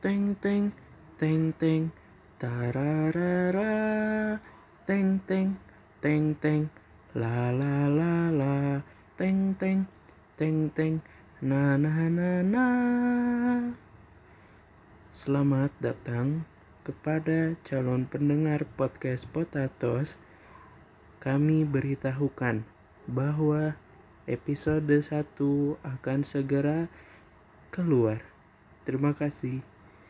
Teng teng teng teng tararara teng teng teng teng la la la la teng teng teng teng na na na na Selamat datang kepada calon pendengar podcast Potatos. Kami beritahukan bahwa episode 1 akan segera keluar. Terima kasih.